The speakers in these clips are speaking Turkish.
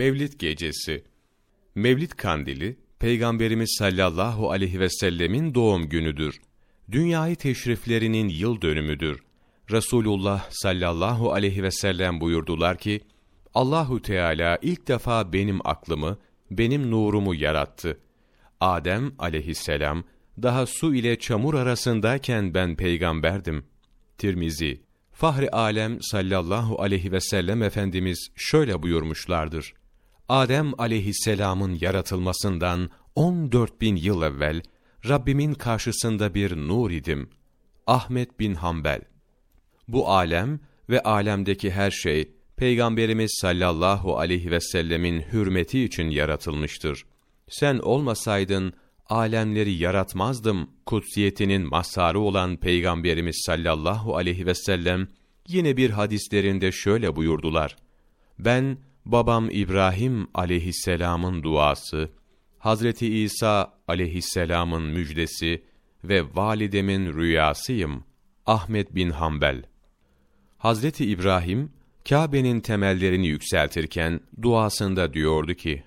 Mevlid Gecesi Mevlid Kandili, Peygamberimiz sallallahu aleyhi ve sellemin doğum günüdür. Dünyayı teşriflerinin yıl dönümüdür. Resulullah sallallahu aleyhi ve sellem buyurdular ki, Allahu Teala ilk defa benim aklımı, benim nurumu yarattı. Adem aleyhisselam, daha su ile çamur arasındayken ben peygamberdim. Tirmizi, Fahri Alem sallallahu aleyhi ve sellem Efendimiz şöyle buyurmuşlardır. Adem aleyhisselamın yaratılmasından 14 bin yıl evvel Rabbimin karşısında bir nur idim. Ahmet bin Hanbel Bu alem ve alemdeki her şey Peygamberimiz sallallahu aleyhi ve sellemin hürmeti için yaratılmıştır. Sen olmasaydın alemleri yaratmazdım kutsiyetinin mazharı olan Peygamberimiz sallallahu aleyhi ve sellem yine bir hadislerinde şöyle buyurdular. Ben babam İbrahim aleyhisselamın duası, Hazreti İsa aleyhisselamın müjdesi ve validemin rüyasıyım. Ahmet bin Hanbel Hazreti İbrahim, Kabe'nin temellerini yükseltirken duasında diyordu ki,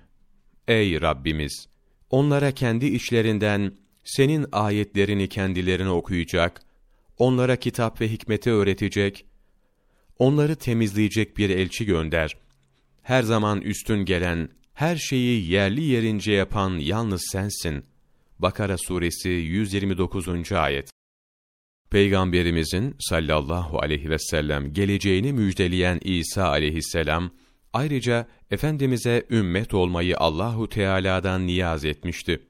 Ey Rabbimiz! Onlara kendi içlerinden senin ayetlerini kendilerine okuyacak, onlara kitap ve hikmeti öğretecek, onları temizleyecek bir elçi gönder. Her zaman üstün gelen, her şeyi yerli yerince yapan yalnız sensin. Bakara suresi 129. ayet. Peygamberimizin sallallahu aleyhi ve sellem geleceğini müjdeleyen İsa aleyhisselam ayrıca efendimize ümmet olmayı Allahu Teala'dan niyaz etmişti.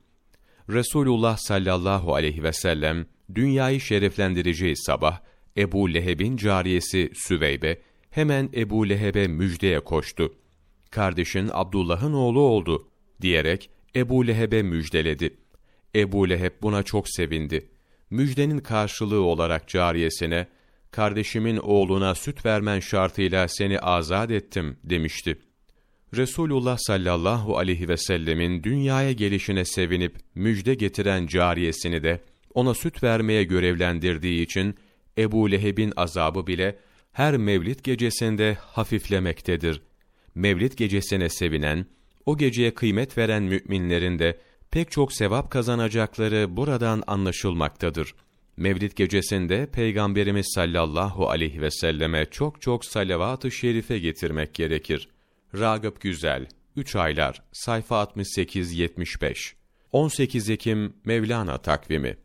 Resulullah sallallahu aleyhi ve sellem dünyayı şereflendireceği sabah Ebu Leheb'in cariyesi Süveybe hemen Ebu Leheb'e müjdeye koştu. Kardeşin Abdullah'ın oğlu oldu diyerek Ebu Leheb'e müjdeledi. Ebu Leheb buna çok sevindi. Müjdenin karşılığı olarak cariyesine, kardeşimin oğluna süt vermen şartıyla seni azat ettim demişti. Resulullah sallallahu aleyhi ve sellemin dünyaya gelişine sevinip müjde getiren cariyesini de ona süt vermeye görevlendirdiği için Ebu Leheb'in azabı bile her mevlid gecesinde hafiflemektedir. Mevlid gecesine sevinen, o geceye kıymet veren müminlerin de pek çok sevap kazanacakları buradan anlaşılmaktadır. Mevlid gecesinde Peygamberimiz sallallahu aleyhi ve selleme çok çok salavat-ı şerife getirmek gerekir. Ragıp Güzel, 3 aylar, sayfa 68-75 18 Ekim Mevlana takvimi